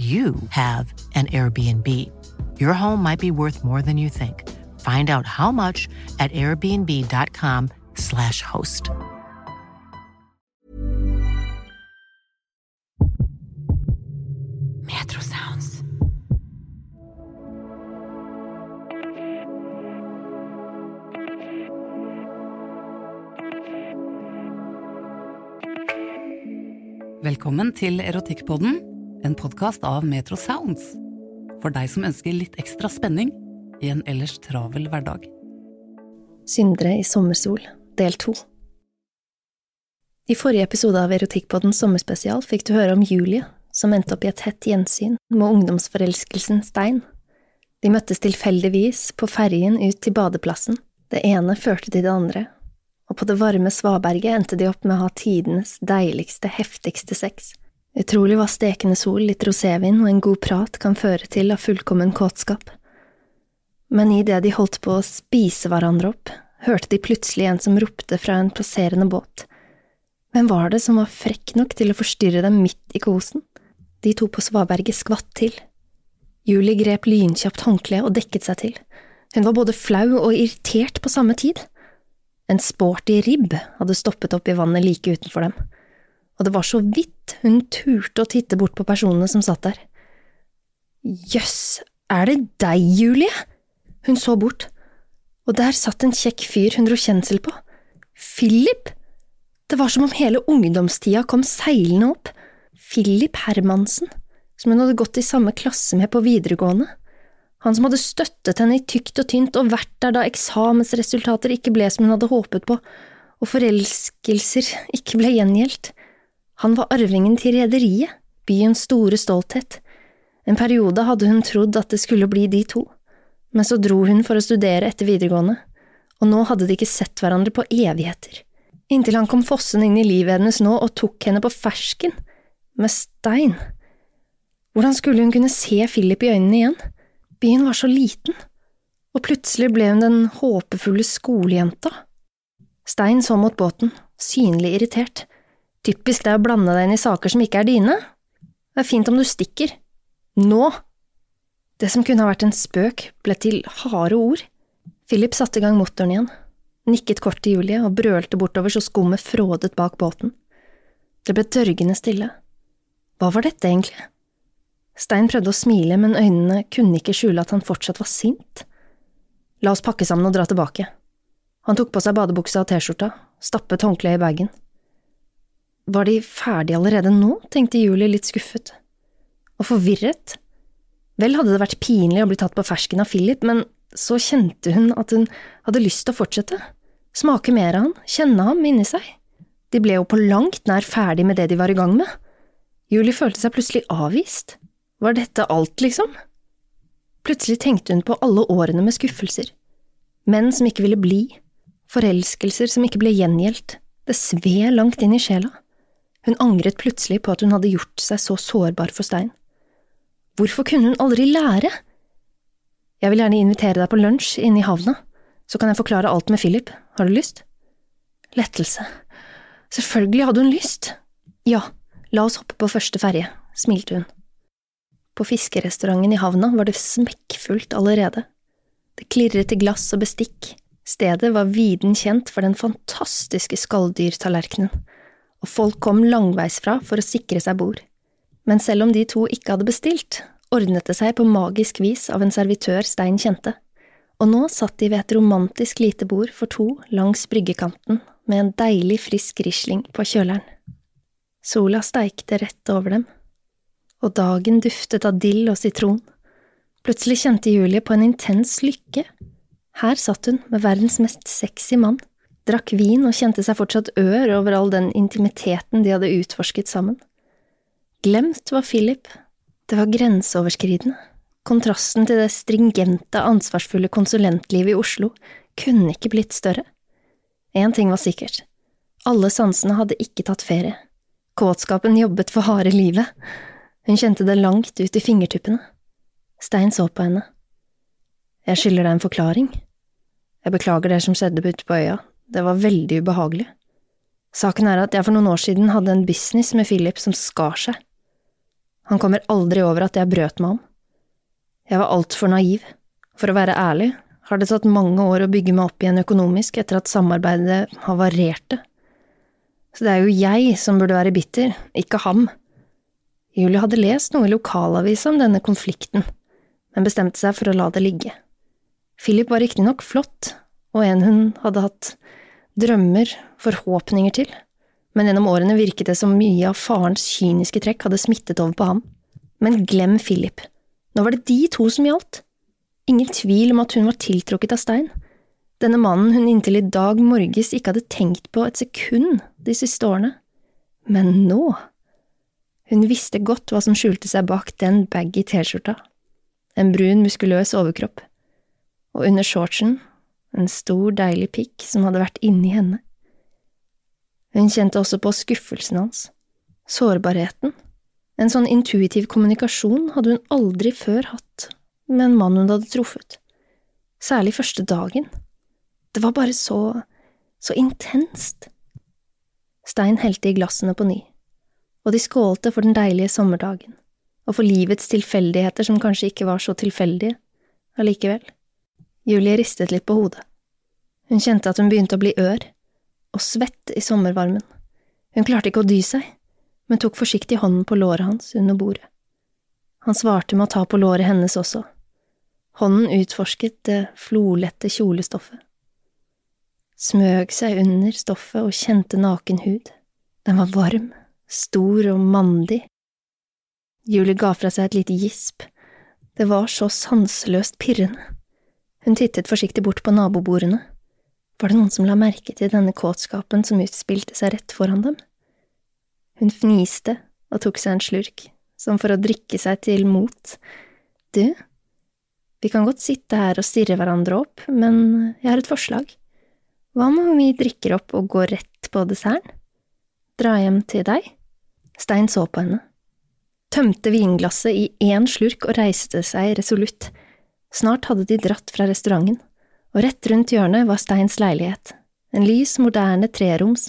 you have an Airbnb. Your home might be worth more than you think. Find out how much at airbnb.com/slash host. Metro Sounds. Velkommen til Erotikkpodden, en podkast av Metro Sounds. For deg som ønsker litt ekstra spenning i en ellers travel hverdag. Syndere i sommersol, del to. I forrige episode av Erotikkpodden sommerspesial fikk du høre om Julie, som endte opp i et hett gjensyn med ungdomsforelskelsen Stein. De møttes tilfeldigvis på ferjen ut til badeplassen. Det ene førte til det andre, og på det varme svaberget endte de opp med å ha tidenes deiligste, heftigste sex. Utrolig hva stekende sol, litt rosévin og en god prat kan føre til av fullkommen kåtskap. Men idet de holdt på å spise hverandre opp, hørte de plutselig en som ropte fra en passerende båt. Hvem var det som var frekk nok til å forstyrre dem midt i kosen? De to på svaberget skvatt til. Julie grep lynkjapt håndkleet og dekket seg til. Hun var både flau og irritert på samme tid. En sporty ribb hadde stoppet opp i vannet like utenfor dem, og det var så vidt hun turte å titte bort på personene som satt der. Jøss, er det deg, Julie? Hun så bort, og der satt en kjekk fyr hun dro kjensel på. Philip! Det var som om hele ungdomstida kom seilende opp. Philip Hermansen, som hun hadde gått i samme klasse med på videregående. Han som hadde støttet henne i tykt og tynt og vært der da eksamensresultater ikke ble som hun hadde håpet på, og forelskelser ikke ble gjengjeldt. Han var arvingen til rederiet, byens store stolthet. En periode hadde hun trodd at det skulle bli de to, men så dro hun for å studere etter videregående, og nå hadde de ikke sett hverandre på evigheter, inntil han kom fossende inn i livet hennes nå og tok henne på fersken, med stein. Hvordan skulle hun kunne se Philip i øynene igjen? Byen var så liten, og plutselig ble hun den håpefulle skolejenta. Stein så mot båten, synlig irritert. Typisk deg å blande deg inn i saker som ikke er dine. Det er fint om du stikker. Nå! Det som kunne ha vært en spøk, ble til harde ord. Philip satte i gang motoren igjen, nikket kort til Julie og brølte bortover så skummet frådet bak båten. Det ble dørgende stille. Hva var dette egentlig? Stein prøvde å smile, men øynene kunne ikke skjule at han fortsatt var sint. La oss pakke sammen og dra tilbake. Han tok på seg badebuksa og T-skjorta, stappet håndkleet i bagen. Var de ferdige allerede nå, tenkte Julie litt skuffet. Og forvirret. Vel hadde det vært pinlig å bli tatt på fersken av Philip, men så kjente hun at hun hadde lyst til å fortsette, smake mer av han, kjenne ham inni seg. De ble jo på langt nær ferdig med det de var i gang med. Julie følte seg plutselig avvist. Var dette alt, liksom? Plutselig tenkte hun på alle årene med skuffelser. Menn som ikke ville bli, forelskelser som ikke ble gjengjeldt, det sved langt inn i sjela. Hun angret plutselig på at hun hadde gjort seg så sårbar for Stein. Hvorfor kunne hun aldri lære? Jeg vil gjerne invitere deg på lunsj inne i havna, så kan jeg forklare alt med Philip, har du lyst? Lettelse. Selvfølgelig hadde hun lyst. Ja, la oss hoppe på første ferje, smilte hun. På fiskerestauranten i havna var det smekkfullt allerede. Det klirret i glass og bestikk, stedet var viden kjent for den fantastiske skalldyrtallerkenen, og folk kom langveisfra for å sikre seg bord. Men selv om de to ikke hadde bestilt, ordnet det seg på magisk vis av en servitør Stein kjente, og nå satt de ved et romantisk lite bord for to langs bryggekanten med en deilig frisk risling på kjøleren. Sola steikte rett over dem, og dagen duftet av dill og sitron. Plutselig kjente Julie på en intens lykke. Her satt hun med verdens mest sexy mann, drakk vin og kjente seg fortsatt ør over all den intimiteten de hadde utforsket sammen. Glemt var Philip, det var grenseoverskridende. Kontrasten til det stringente, ansvarsfulle konsulentlivet i Oslo kunne ikke blitt større. Én ting var sikkert, alle sansene hadde ikke tatt ferie. Kåtskapen jobbet for harde livet. Hun kjente det langt ut i fingertuppene. Stein så på henne. Jeg skylder deg en forklaring. Jeg beklager det som skjedde ute på øya, det var veldig ubehagelig. Saken er at jeg for noen år siden hadde en business med Philip som skar seg. Han kommer aldri over at jeg brøt meg om. Jeg var altfor naiv. For å være ærlig har det tatt mange år å bygge meg opp igjen økonomisk etter at samarbeidet havarerte. Så det er jo jeg som burde være bitter, ikke ham. Julie hadde lest noe i lokalavisa om denne konflikten, men bestemte seg for å la det ligge. Philip var riktignok flott, og en hun hadde hatt drømmer, forhåpninger til men gjennom årene virket det som mye av farens kyniske trekk hadde smittet over på ham. Men glem Philip. Nå var det de to som gjaldt. Ingen tvil om at hun var tiltrukket av Stein. Denne mannen hun inntil i dag morges ikke hadde tenkt på et sekund de siste årene. Men nå… Hun visste godt hva som skjulte seg bak den baggy T-skjorta. En brun, muskuløs overkropp. Og under shortsen en stor, deilig pikk som hadde vært inni henne. Hun kjente også på skuffelsen hans, sårbarheten. En sånn intuitiv kommunikasjon hadde hun aldri før hatt med en mann hun hadde truffet, særlig første dagen. Det var bare så… så intenst. Stein helte i glassene på ny, og de skålte for den deilige sommerdagen, og for livets tilfeldigheter som kanskje ikke var så tilfeldige allikevel. Julie ristet litt på hodet. Hun kjente at hun begynte å bli ør og svett i sommervarmen. Hun klarte ikke å dy seg, men tok forsiktig hånden på låret hans under bordet. Han svarte med å ta på låret hennes også. Hånden utforsket det flolette kjolestoffet. Smøg seg under stoffet og kjente naken hud. Den var varm, stor og mandig. Julie ga fra seg et lite gisp. Det var så sanseløst pirrende. Hun tittet forsiktig bort på nabobordene. Var det noen som la merke til denne kåtskapen som utspilte seg rett foran dem? Hun fniste og tok seg en slurk, som for å drikke seg til mot. Du, vi kan godt sitte her og stirre hverandre opp, men jeg har et forslag. Hva om vi drikker opp og går rett på desserten? Dra hjem til deg? Stein så på henne, tømte vinglasset i én slurk og reiste seg resolutt. Snart hadde de dratt fra restauranten og rett rundt hjørnet var Steins leilighet, en lys, moderne treroms.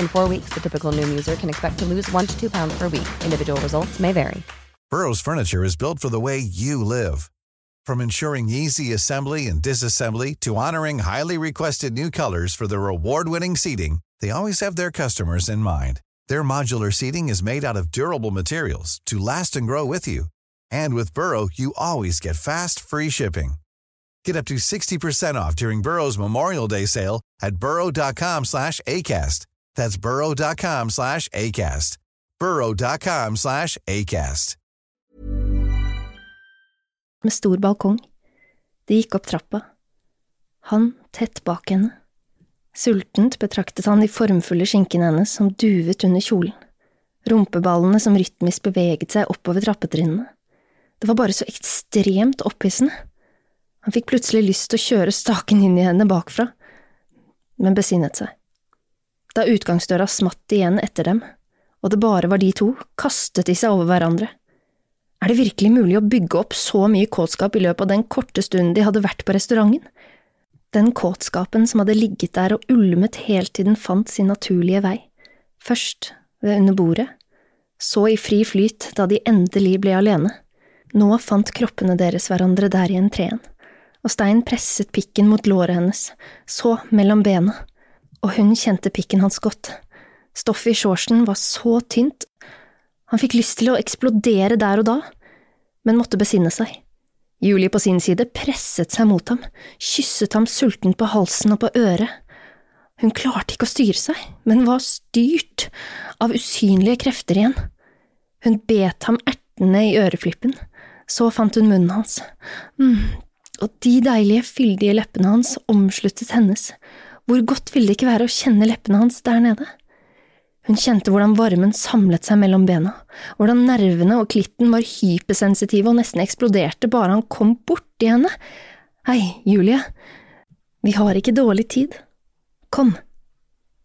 In four weeks, the typical Noom user can expect to lose one to two pounds per week. Individual results may vary. Burrow's furniture is built for the way you live. From ensuring easy assembly and disassembly to honoring highly requested new colors for their award-winning seating, they always have their customers in mind. Their modular seating is made out of durable materials to last and grow with you. And with Burrow, you always get fast, free shipping. Get up to 60% off during Burrow's Memorial Day sale at burrow.com slash ACAST. That's burrow.com slash ACAST. burrow.com slash ACAST. Med stor balkong. De gikk opp trappa. Han tett bak henne. Sultent betraktet han de formfulle skinkene hennes som duvet under kjolen, rumpeballene som rytmisk beveget seg oppover trappetrinnene. Det var bare så ekstremt opphissende. Han fikk plutselig lyst til å kjøre staken inn i henne bakfra, men besinnet seg. Da utgangsdøra smatt igjen etter dem, og det bare var de to, kastet de seg over hverandre. Er det virkelig mulig å bygge opp så mye kåtskap i løpet av den korte stunden de hadde vært på restauranten? Den kåtskapen som hadde ligget der og ulmet helt til den fant sin naturlige vei, først ved under bordet, så i fri flyt da de endelig ble alene. Nå fant kroppene deres hverandre der i entreen, og Stein presset pikken mot låret hennes, så mellom bena, og hun kjente pikken hans godt. Stoffet i shortsen var så tynt, han fikk lyst til å eksplodere der og da, men måtte besinne seg. Julie på sin side presset seg mot ham, kysset ham sultent på halsen og på øret. Hun klarte ikke å styre seg, men var styrt av usynlige krefter igjen. Hun bet ham ertende i øreflippen, så fant hun munnen hans. Mm, og de deilige, fyldige leppene hans omsluttet hennes. Hvor godt ville det ikke være å kjenne leppene hans der nede? Hun kjente hvordan varmen samlet seg mellom bena, hvordan nervene og klitten var hypersensitive og nesten eksploderte bare han kom borti henne. Hei, Julie, vi har ikke dårlig tid. Kom.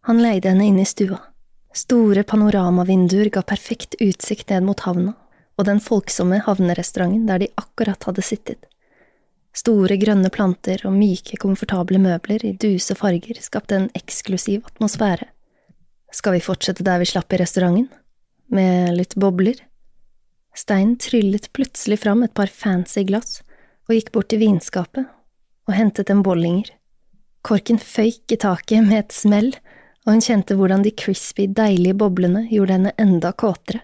Han leide henne inn i stua. Store panoramavinduer ga perfekt utsikt ned mot havna og den folksomme havnerestauranten der de akkurat hadde sittet. Store, grønne planter og myke, komfortable møbler i duse farger skapte en eksklusiv atmosfære. Skal vi fortsette der vi slapp i restauranten? Med litt bobler? Stein tryllet plutselig fram et par fancy glass og gikk bort til vinskapet og hentet en bollinger. Korken føyk i taket med et smell, og hun kjente hvordan de crispy, deilige boblene gjorde henne enda kåtere.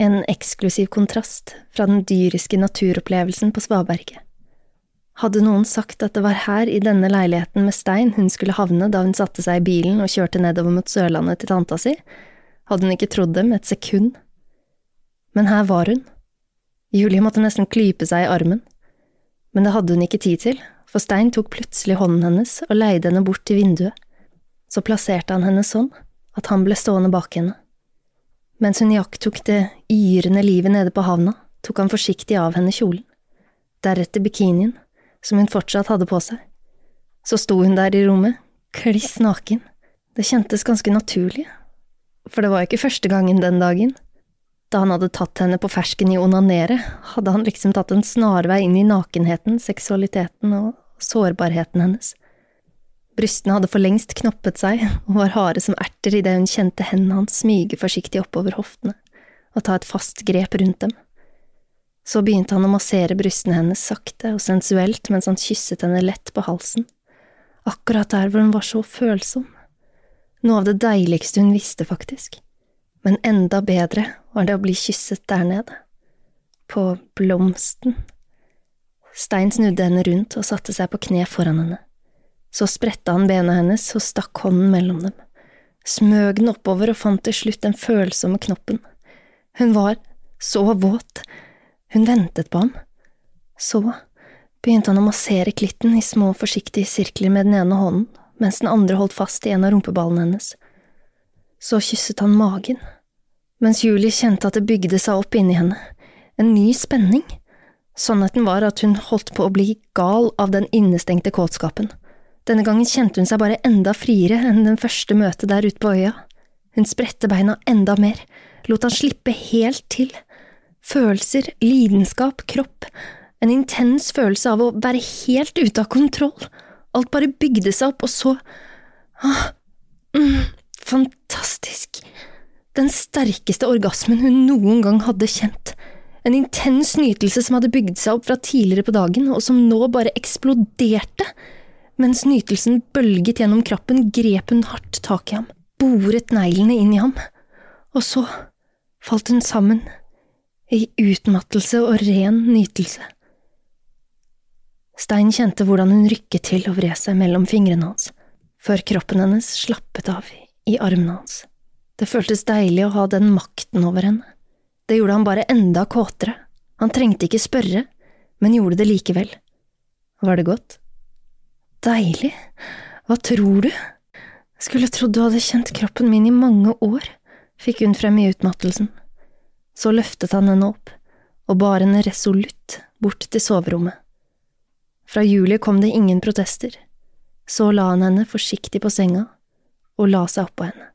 En eksklusiv kontrast fra den dyriske naturopplevelsen på svaberget. Hadde noen sagt at det var her, i denne leiligheten med stein, hun skulle havne da hun satte seg i bilen og kjørte nedover mot Sørlandet til tanta si, hadde hun ikke trodd dem et sekund. Men her var hun. Julie måtte nesten klype seg i armen. Men det hadde hun ikke tid til, for Stein tok plutselig hånden hennes og leide henne bort til vinduet. Så plasserte han henne sånn at han ble stående bak henne. Mens hun iakttok det yrende livet nede på havna, tok han forsiktig av henne kjolen. Deretter bikinien som hun fortsatt hadde på seg. Så sto hun der i rommet, kliss naken. Det kjentes ganske naturlig, for det var ikke første gangen den dagen. Da han hadde tatt henne på fersken i onanere, hadde han liksom tatt en snarvei inn i nakenheten, seksualiteten og sårbarheten hennes. Brystene hadde for lengst knoppet seg og var harde som erter idet hun kjente hendene hans smyge forsiktig oppover hoftene og ta et fast grep rundt dem. Så begynte han å massere brystene hennes sakte og sensuelt mens han kysset henne lett på halsen, akkurat der hvor hun var så følsom. Noe av det deiligste hun visste, faktisk. Men enda bedre var det å bli kysset der nede. På blomsten. Stein snudde henne rundt og satte seg på kne foran henne. Så spredte han bena hennes og stakk hånden mellom dem, smøg den oppover og fant til slutt den følsomme knoppen. Hun var så våt hun ventet på ham. Så begynte han å massere klitten i små, forsiktige sirkler med den ene hånden, mens den andre holdt fast i en av rumpeballene hennes. Så kysset han magen, mens Julie kjente at det bygde seg opp inni henne, en ny spenning. Sannheten var at hun holdt på å bli gal av den innestengte kåtskapen. Denne gangen kjente hun seg bare enda friere enn den første møtet der ute på øya. Hun spredte beina enda mer, lot han slippe helt til. Følelser, lidenskap, kropp, en intens følelse av å være helt ute av kontroll. Alt bare bygde seg opp, og så… Ah, mm, fantastisk. Den sterkeste orgasmen hun noen gang hadde kjent. En intens nytelse som hadde bygd seg opp fra tidligere på dagen, og som nå bare eksploderte. Mens nytelsen bølget gjennom kroppen, grep hun hardt tak i ham, boret neglene inn i ham, og så falt hun sammen, i utmattelse og ren nytelse. Stein kjente hvordan hun rykket til og vred seg mellom fingrene hans, før kroppen hennes slappet av i armene hans. Det føltes deilig å ha den makten over henne. Det gjorde han bare enda kåtere. Han trengte ikke spørre, men gjorde det likevel. Var det godt? Deilig. Hva tror du? Skulle trodd du hadde kjent kroppen min i mange år, fikk hun frem i utmattelsen. Så løftet han henne opp, og bar henne resolutt bort til soverommet. Fra Julie kom det ingen protester. Så la han henne forsiktig på senga og la seg oppå henne.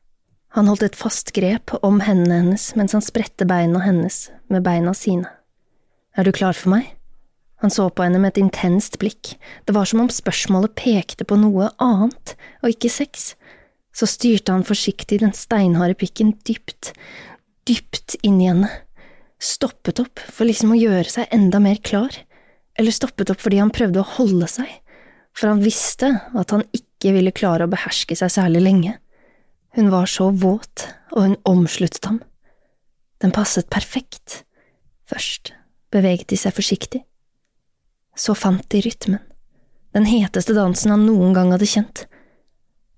Han holdt et fast grep om hendene hennes mens han spredte beina hennes med beina sine. Er du klar for meg? Han så på henne med et intenst blikk, det var som om spørsmålet pekte på noe annet og ikke sex. Så styrte han forsiktig den steinharde pikken dypt, dypt inn i henne, stoppet opp for liksom å gjøre seg enda mer klar eller stoppet opp fordi han prøvde å holde seg, for han visste at han ikke ville klare å beherske seg særlig lenge. Hun var så våt, og hun omsluttet ham. Den passet perfekt. Først beveget de seg forsiktig. Så fant de rytmen, den heteste dansen han noen gang hadde kjent.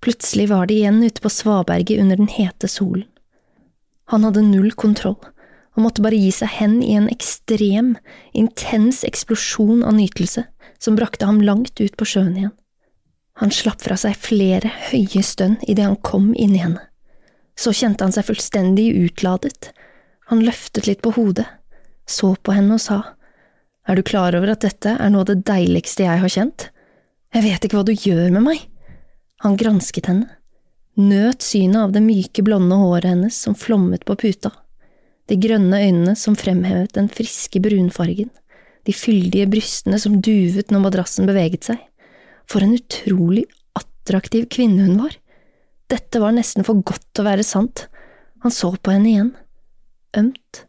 Plutselig var de igjen ute på svaberget under den hete solen. Han hadde null kontroll og måtte bare gi seg hen i en ekstrem, intens eksplosjon av nytelse som brakte ham langt ut på sjøen igjen. Han slapp fra seg flere høye stønn idet han kom inn i henne. Så kjente han seg fullstendig utladet. Han løftet litt på hodet, så på henne og sa, Er du klar over at dette er noe av det deiligste jeg har kjent? Jeg vet ikke hva du gjør med meg. Han gransket henne, nøt synet av det myke, blonde håret hennes som flommet på puta de grønne øynene som fremhevet den friske brunfargen, de fyldige brystene som duvet når madrassen beveget seg. For en utrolig attraktiv kvinne hun var. Dette var nesten for godt til å være sant. Han så på henne igjen. Ømt.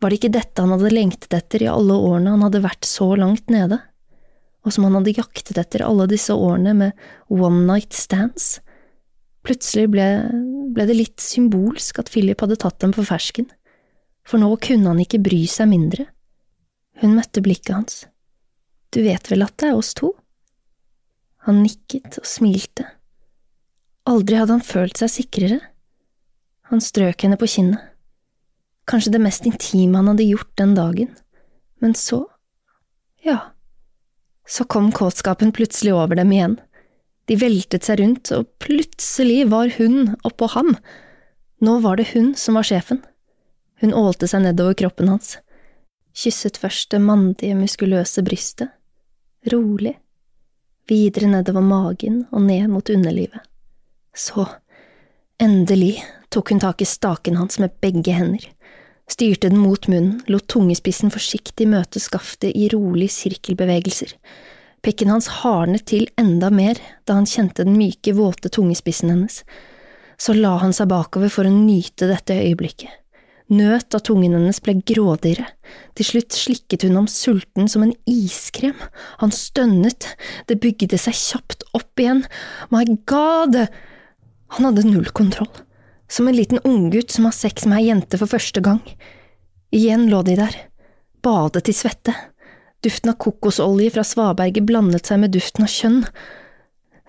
Var det ikke dette han hadde lengtet etter i alle årene han hadde vært så langt nede? Og som han hadde jaktet etter alle disse årene med one night stands? Plutselig ble, ble det litt symbolsk at Philip hadde tatt dem på fersken for nå kunne han ikke bry seg mindre. Hun møtte blikket hans. Du vet vel at det er oss to? Han nikket og smilte. Aldri hadde han følt seg sikrere. Han strøk henne på kinnet. Kanskje det mest intime han hadde gjort den dagen. Men så… ja… Så kom kåtskapen plutselig over dem igjen. De veltet seg rundt, og plutselig var hun oppå ham. Nå var det hun som var sjefen. Hun ålte seg nedover kroppen hans, kysset først det mandige, muskuløse brystet, rolig, videre nedover magen og ned mot underlivet. Så, endelig, tok hun tak i staken hans med begge hender, styrte den mot munnen, lot tungespissen forsiktig møte skaftet i rolig sirkelbevegelser. Pikken hans hardnet til enda mer da han kjente den myke, våte tungespissen hennes. Så la han seg bakover for å nyte dette øyeblikket. Nøt da tungen hennes ble grådigere, til slutt slikket hun om sulten som en iskrem, han stønnet, det bygde seg kjapt opp igjen, my god… Han hadde null kontroll, som en liten unggutt som har sex med ei jente for første gang. Igjen lå de der, badet i svette, duften av kokosolje fra svaberget blandet seg med duften av kjønn.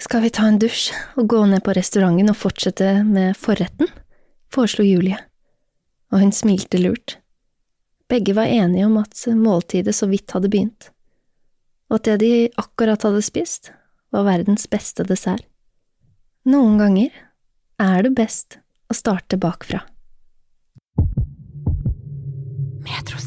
Skal vi ta en dusj og gå ned på restauranten og fortsette med forretten? foreslo Julie og hun smilte lurt. Begge var enige om at måltidet så vidt hadde begynt, og at det de akkurat hadde spist, var verdens beste dessert. Noen ganger er det best å starte bakfra. Metro